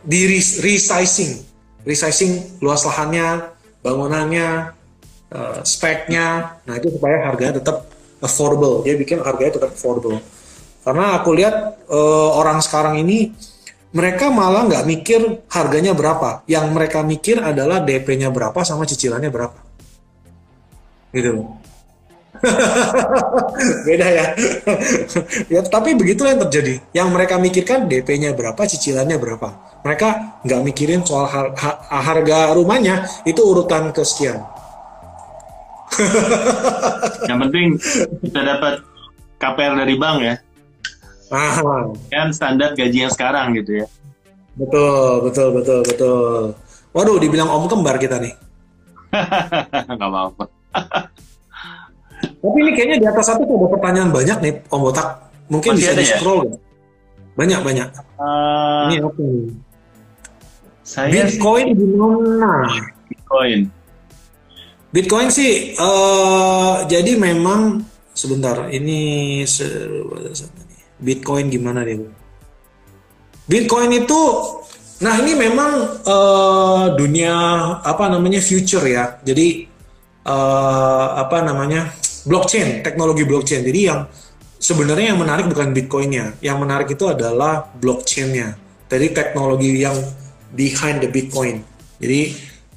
di resizing, resizing luas lahannya, bangunannya, uh, speknya. Nah itu supaya harganya tetap affordable. Dia bikin harganya tetap affordable. Karena aku lihat uh, orang sekarang ini mereka malah nggak mikir harganya berapa. Yang mereka mikir adalah DP-nya berapa sama cicilannya berapa. Gitu Beda ya. ya tapi begitulah yang terjadi. Yang mereka mikirkan DP-nya berapa, cicilannya berapa. Mereka nggak mikirin soal har harga rumahnya itu urutan kesekian. yang penting kita dapat KPR dari bank ya. Ah. Kan standar gaji yang sekarang gitu ya. Betul, betul, betul, betul. Waduh, dibilang om kembar kita nih. Gak apa-apa. Tapi ini kayaknya di atas satu tuh ada pertanyaan banyak nih, Om Botak. Mungkin Masih bisa di scroll ya? Banyak banyak. Uh, ini apa nih? Saya Bitcoin di mana? Bitcoin. Bitcoin sih, uh, jadi memang sebentar ini Bitcoin gimana deh? Bitcoin itu, nah ini memang uh, dunia apa namanya future ya. Jadi uh, apa namanya? Blockchain, teknologi blockchain. Jadi yang sebenarnya yang menarik bukan Bitcoinnya, yang menarik itu adalah blockchainnya. Jadi teknologi yang behind the Bitcoin. Jadi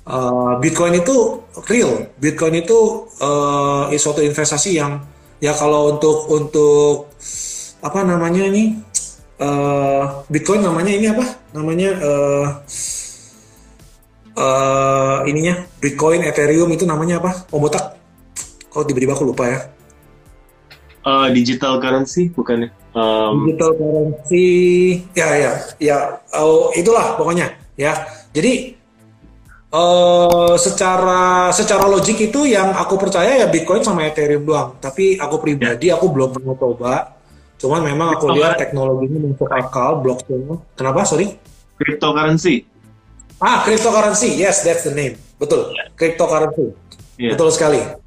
uh, Bitcoin itu real, Bitcoin itu uh, suatu investasi yang ya kalau untuk untuk apa namanya ini eh, Bitcoin namanya ini apa? Namanya eh eh, ininya Bitcoin, Ethereum itu namanya apa? Om Botak. Kok tiba-tiba aku lupa ya. Eh, digital currency bukannya? Um, Digital currency, ya ya ya, oh, itulah pokoknya ya. Jadi eh secara secara logik itu yang aku percaya ya Bitcoin sama Ethereum doang. Tapi aku pribadi aku belum pernah coba. Cuman memang aku lihat teknologinya masuk akal, blockchain. Kenapa? Sorry. cryptocurrency. Ah, cryptocurrency. Yes, that's the name. Betul. Cryptocurrency. Iya. Betul sekali.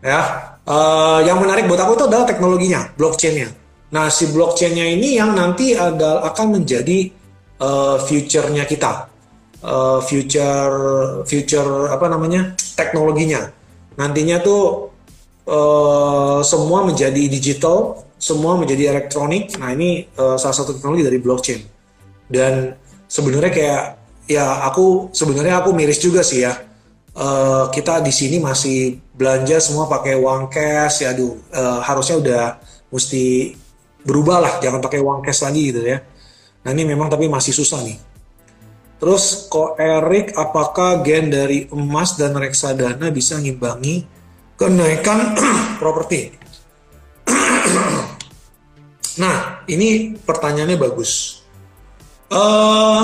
Ya. Eh, yang menarik buat aku itu adalah teknologinya, blockchainnya. Nah, si blockchainnya ini yang nanti ada akan menjadi eh, future-nya kita. Eh, future future apa namanya? teknologinya. Nantinya tuh eh, semua menjadi digital, semua menjadi elektronik. Nah, ini eh, salah satu teknologi dari blockchain. Dan sebenarnya kayak ya aku sebenarnya aku miris juga sih ya. Eh, kita di sini masih belanja semua pakai uang cash. Ya aduh eh, harusnya udah mesti berubah lah jangan pakai uang cash lagi gitu ya. Nah ini memang tapi masih susah nih. Terus kok Erik apakah gen dari emas dan reksadana bisa ngimbangi kenaikan properti? Nah ini pertanyaannya bagus. Eh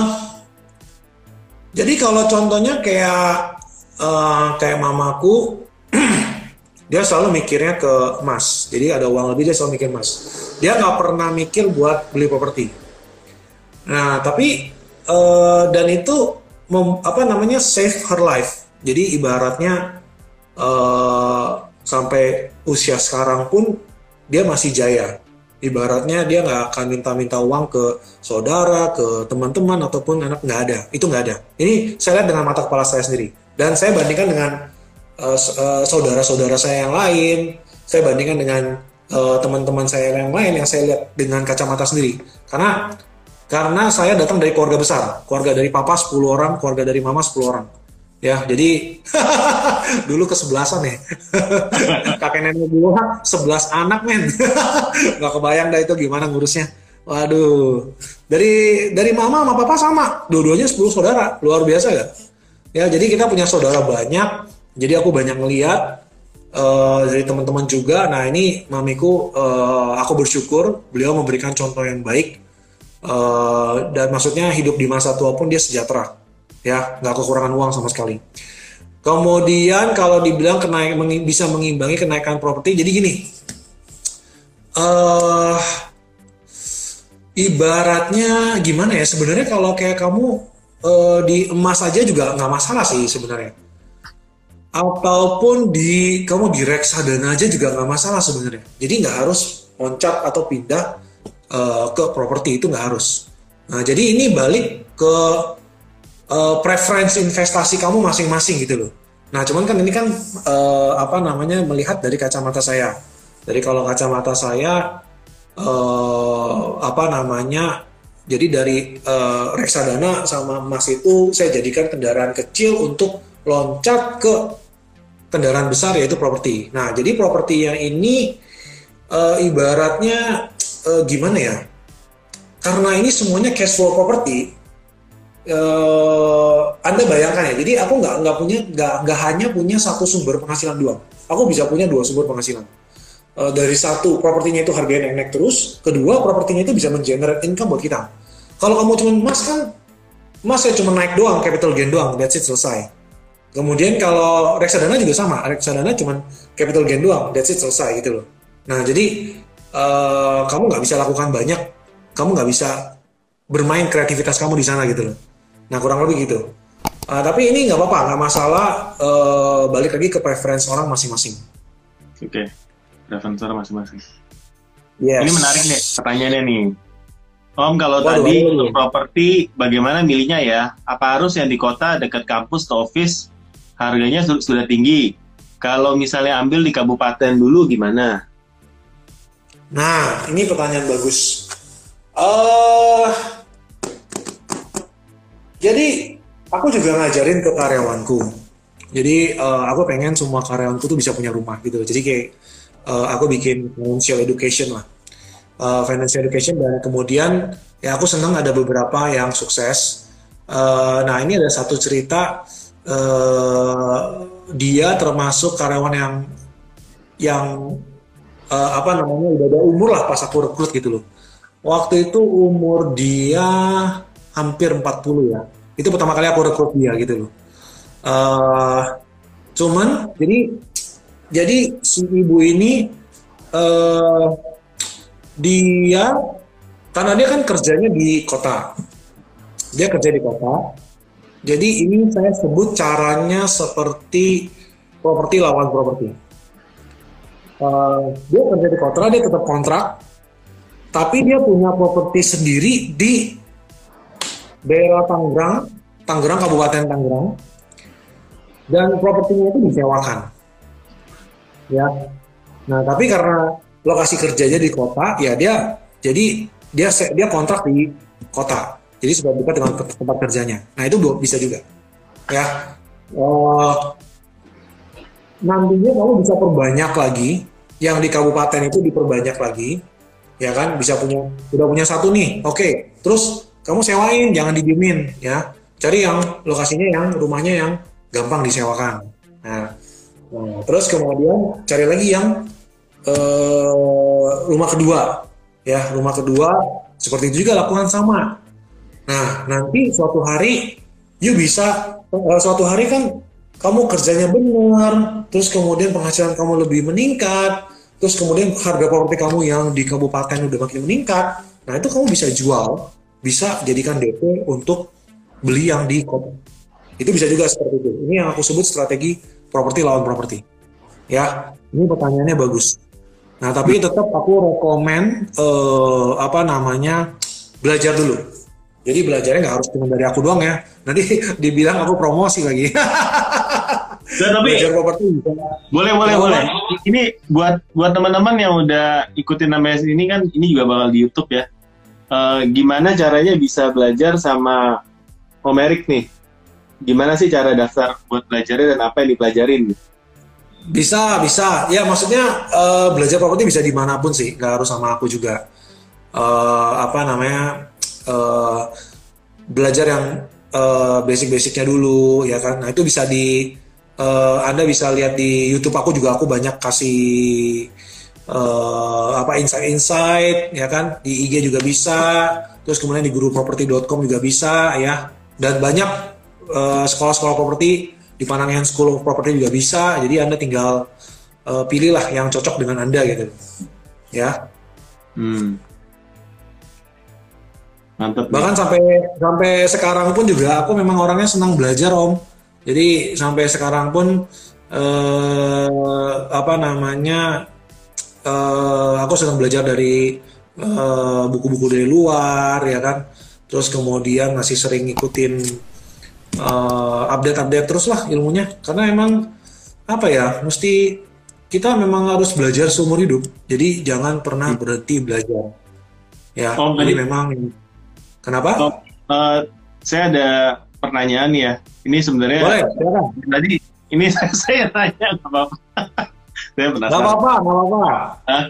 jadi kalau contohnya kayak eh, kayak mamaku dia selalu mikirnya ke emas. Jadi ada uang lebih dia selalu mikir emas. Dia nggak pernah mikir buat beli properti. Nah tapi eh, dan itu mem- apa namanya save her life. Jadi ibaratnya eh, sampai usia sekarang pun dia masih jaya. Ibaratnya dia nggak akan minta-minta uang ke saudara, ke teman-teman ataupun anak nggak ada. Itu nggak ada. Ini saya lihat dengan mata kepala saya sendiri. Dan saya bandingkan dengan uh, s- uh, saudara-saudara saya yang lain, saya bandingkan dengan uh, teman-teman saya yang lain yang saya lihat dengan kacamata sendiri. Karena karena saya datang dari keluarga besar, keluarga dari papa 10 orang, keluarga dari mama 10 orang. Ya, jadi dulu kesebelasan ya. Kakek nenek gua 11 anak men. Gak kebayang dah itu gimana ngurusnya. Waduh. Dari dari mama sama papa sama, dua-duanya 10 saudara. Luar biasa gak? Ya, jadi kita punya saudara banyak. Jadi aku banyak ngeliat eh, dari teman-teman juga. Nah, ini mamiku eh, aku bersyukur beliau memberikan contoh yang baik. Eh, dan maksudnya hidup di masa tua pun dia sejahtera. Ya, nggak kekurangan uang sama sekali. Kemudian kalau dibilang kenaik bisa mengimbangi kenaikan properti, jadi gini. eh ibaratnya gimana ya sebenarnya kalau kayak kamu eh, di emas aja juga nggak masalah sih sebenarnya. Ataupun di kamu di reksadana aja juga nggak masalah sebenarnya. Jadi nggak harus loncat atau pindah eh, ke properti itu nggak harus. Nah jadi ini balik ke eh, preference investasi kamu masing-masing gitu loh. Nah cuman kan ini kan eh, apa namanya melihat dari kacamata saya. Dari kalau kacamata saya eh, apa namanya jadi dari eh, reksadana sama emas itu saya jadikan kendaraan kecil untuk loncat ke kendaraan besar yaitu properti. Nah, jadi properti yang ini eh, ibaratnya eh, gimana ya? Karena ini semuanya cash flow properti, eh, Anda bayangkan ya. Jadi aku nggak nggak punya nggak nggak hanya punya satu sumber penghasilan doang. Aku bisa punya dua sumber penghasilan. Eh, dari satu propertinya itu harganya naik naik terus, kedua propertinya itu bisa mengenerate income buat kita. Kalau kamu cuma emas kan, emas ya cuma naik doang, capital gain doang, that's it selesai. Kemudian kalau reksadana juga sama, reksadana cuma capital gain doang, that's it selesai gitu loh. Nah jadi eh, kamu nggak bisa lakukan banyak, kamu nggak bisa bermain kreativitas kamu di sana gitu loh. Nah kurang lebih gitu. Eh, tapi ini nggak apa-apa, nggak masalah. eh, balik lagi ke preference orang masing-masing. Oke, preference orang masing-masing. Yes. Ini menarik nih pertanyaannya nih. Om, kalau Waduh, tadi waduh. untuk properti bagaimana milihnya ya? Apa harus yang di kota dekat kampus atau office harganya su- sudah tinggi? Kalau misalnya ambil di kabupaten dulu gimana? Nah, ini pertanyaan bagus. eh jadi aku juga ngajarin ke karyawanku. Jadi eh, aku pengen semua karyawanku tuh bisa punya rumah gitu. Jadi kayak eh, aku bikin financial education lah, Eh, financial education dan kemudian ya aku senang ada beberapa yang sukses. Uh, nah ini ada satu cerita uh, dia termasuk karyawan yang yang uh, apa namanya udah ada umur lah pas aku rekrut gitu loh. Waktu itu umur dia hampir 40 ya. Itu pertama kali aku rekrut dia gitu loh. Uh, cuman jadi jadi si ibu ini uh, dia karena dia kan kerjanya di kota. Dia kerja di kota. Jadi ini saya sebut caranya seperti properti lawan properti. Uh, dia kerja di kota, dia tetap kontrak, tapi dia punya properti sendiri di daerah Tangerang, Tangerang Kabupaten Tangerang, dan propertinya itu disewakan. Ya, nah tapi karena lokasi kerjanya di kota, ya dia jadi dia dia kontrak di kota. Jadi sudah dekat dengan tempat kerjanya. Nah itu bisa juga. Ya. Uh, nantinya kamu bisa perbanyak lagi. Yang di kabupaten itu diperbanyak lagi. Ya kan bisa punya udah punya satu nih. Oke okay. terus kamu sewain jangan didiemin ya. Cari yang lokasinya yang rumahnya yang gampang disewakan. Nah, nah terus kemudian cari lagi yang uh, rumah kedua ya rumah kedua seperti itu juga lakukan sama Nah, nanti suatu hari you bisa uh, suatu hari kan kamu kerjanya benar, terus kemudian penghasilan kamu lebih meningkat, terus kemudian harga properti kamu yang di kabupaten udah makin meningkat. Nah, itu kamu bisa jual, bisa jadikan DP untuk beli yang di kota. Itu bisa juga seperti itu. Ini yang aku sebut strategi properti lawan properti. Ya, ini pertanyaannya bagus. Nah, tapi tetap aku rekomend uh, apa namanya belajar dulu jadi belajarnya nggak harus cuma dari aku doang ya. Nanti dibilang aku promosi lagi. Dan tapi Belajar properti Boleh, boleh, ya, boleh. Ini buat buat teman-teman yang udah ikutin namanya ini kan ini juga bakal di YouTube ya. Uh, gimana caranya bisa belajar sama Om Erik nih? Gimana sih cara daftar buat belajarnya dan apa yang dipelajarin? Bisa, bisa. Ya maksudnya uh, belajar properti bisa di mana pun sih, nggak harus sama aku juga. Uh, apa namanya? uh, belajar yang uh, basic-basicnya dulu ya kan nah itu bisa di uh, anda bisa lihat di YouTube aku juga aku banyak kasih uh, apa insight-insight ya kan di IG juga bisa terus kemudian di guruproperty.com juga bisa ya dan banyak uh, sekolah-sekolah properti di Panangan School of Property juga bisa jadi anda tinggal uh, pilihlah yang cocok dengan anda gitu ya hmm. Mantap. Bahkan ya. sampai sampai sekarang pun juga aku memang orangnya senang belajar om. Jadi sampai sekarang pun eh, apa namanya eh, aku senang belajar dari eh, buku-buku eh, dari luar ya kan. Terus kemudian masih sering ngikutin eh, update-update terus lah ilmunya. Karena emang apa ya mesti kita memang harus belajar seumur hidup. Jadi jangan pernah hmm. berhenti belajar. Ya, oh, jadi memang Kenapa? Oh, uh, saya ada pertanyaan ya. Ini sebenarnya Boleh, Tadi ini saya, saya tanya nggak apa-apa. saya penasaran. Nggak apa-apa, nggak apa-apa. Nah,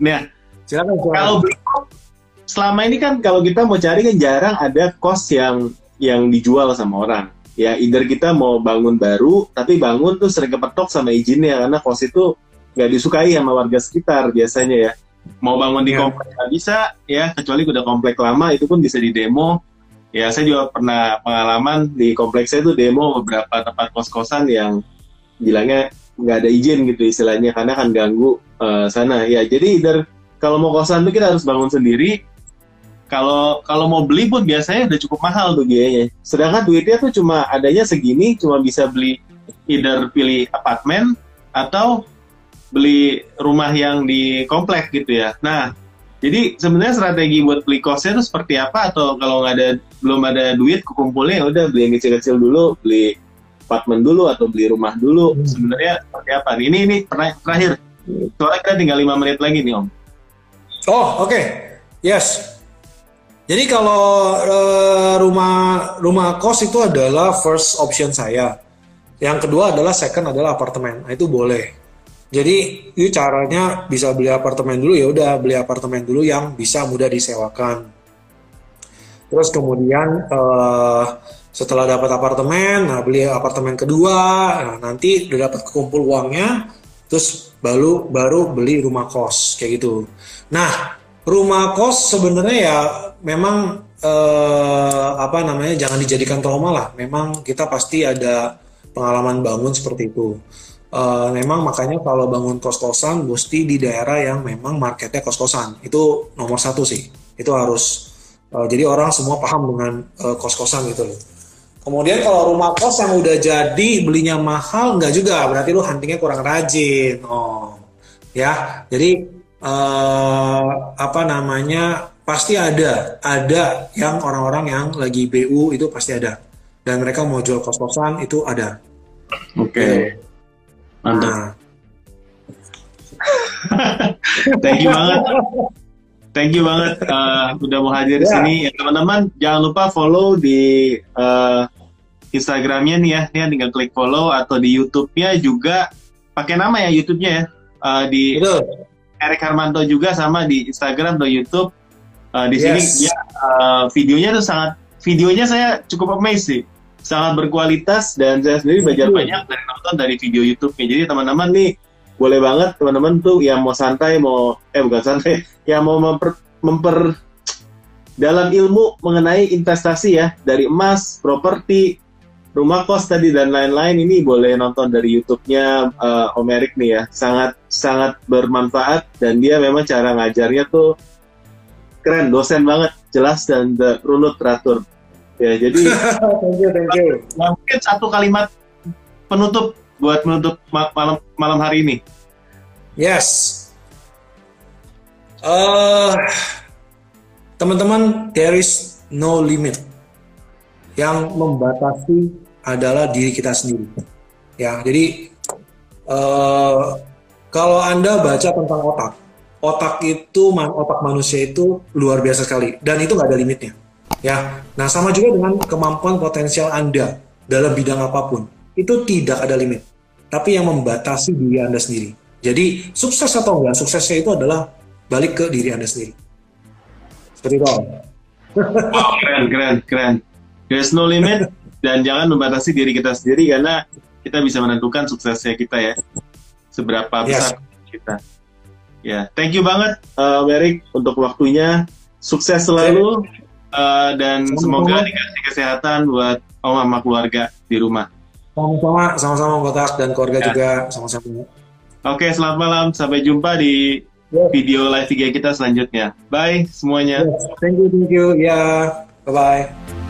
ya. Silakan, silakan. Kalau selama ini kan kalau kita mau cari kan jarang ada kos yang yang dijual sama orang. Ya, either kita mau bangun baru, tapi bangun tuh sering kepetok sama izinnya karena kos itu nggak disukai sama warga sekitar biasanya ya mau bangun di yeah. komplek nggak bisa ya kecuali udah komplek lama itu pun bisa di demo ya saya juga pernah pengalaman di kompleks saya itu demo beberapa tempat kos-kosan yang bilangnya nggak ada izin gitu istilahnya karena kan ganggu uh, sana ya jadi either kalau mau kosan tuh kita harus bangun sendiri kalau kalau mau beli pun biasanya udah cukup mahal tuh biayanya sedangkan duitnya tuh cuma adanya segini cuma bisa beli either pilih apartemen atau beli rumah yang di komplek gitu ya. Nah, jadi sebenarnya strategi buat beli kosnya itu seperti apa atau kalau nggak ada belum ada duit kumpulnya ya udah beli yang kecil-kecil dulu, beli apartemen dulu atau beli rumah dulu. Hmm. Sebenarnya seperti apa? Ini ini terakhir. Soalnya kita tinggal lima menit lagi nih Om. Oh, oke. Okay. Yes. Jadi kalau uh, rumah rumah kos itu adalah first option saya. Yang kedua adalah second adalah apartemen. Nah, itu boleh. Jadi itu caranya bisa beli apartemen dulu ya udah beli apartemen dulu yang bisa mudah disewakan. Terus kemudian uh, setelah dapat apartemen, nah beli apartemen kedua, nah, nanti udah dapat kekumpul uangnya, terus baru baru beli rumah kos kayak gitu. Nah rumah kos sebenarnya ya memang uh, apa namanya jangan dijadikan trauma lah. Memang kita pasti ada pengalaman bangun seperti itu. Uh, memang makanya kalau bangun kos-kosan mesti di daerah yang memang marketnya kos-kosan. Itu nomor satu sih. Itu harus uh, jadi orang semua paham dengan uh, kos-kosan gitu loh. Kemudian kalau rumah kos yang udah jadi belinya mahal nggak juga. Berarti lu huntingnya kurang rajin. Oh ya. Jadi uh, apa namanya pasti ada ada yang orang-orang yang lagi BU itu pasti ada dan mereka mau jual kos-kosan itu ada oke okay. Mantap. Nah. Thank you banget. Thank you banget uh, udah mau hadir di yeah. sini. Ya, teman-teman jangan lupa follow di uh, Instagramnya nih ya. Nih tinggal klik follow atau di YouTube-nya juga pakai nama ya YouTube-nya ya. Uh, di Betul. Erik Harmanto juga sama di Instagram atau YouTube. Uh, di yes. sini ya uh, videonya tuh sangat videonya saya cukup amazed sih sangat berkualitas dan saya sendiri belajar banyak dari nonton dari video YouTube-nya. Jadi teman-teman nih boleh banget teman-teman tuh yang mau santai mau eh bukan santai yang mau memper, memper dalam ilmu mengenai investasi ya dari emas, properti, rumah kos tadi dan lain-lain ini boleh nonton dari YouTube-nya uh, Om Erik nih ya. Sangat sangat bermanfaat dan dia memang cara ngajarnya tuh keren, dosen banget, jelas dan runut teratur. Ya, jadi thank you, thank you. Mungkin satu kalimat penutup buat menutup malam malam hari ini. Yes. Uh, teman-teman, there is no limit. Yang membatasi adalah diri kita sendiri. Ya, jadi uh, kalau anda baca tentang otak, otak itu otak manusia itu luar biasa sekali dan itu nggak ada limitnya Ya, nah sama juga dengan kemampuan potensial Anda dalam bidang apa pun. Itu tidak ada limit. Tapi yang membatasi diri Anda sendiri. Jadi sukses atau enggak, suksesnya itu adalah balik ke diri Anda sendiri. Seperti itu. Wow, keren, keren, keren. There's no limit dan jangan membatasi diri kita sendiri karena kita bisa menentukan suksesnya kita ya. Seberapa besar yes. kita. Ya, thank you banget uh, untuk waktunya. Sukses selalu. Uh, dan semoga dikasih kesehatan buat om sama keluarga di rumah. Sama-sama, sama-sama Kotak dan keluarga ya. juga sama-sama. Oke, selamat malam. Sampai jumpa di yeah. video live video kita selanjutnya. Bye semuanya. Yes. Thank you, thank you. Ya, yeah. bye-bye.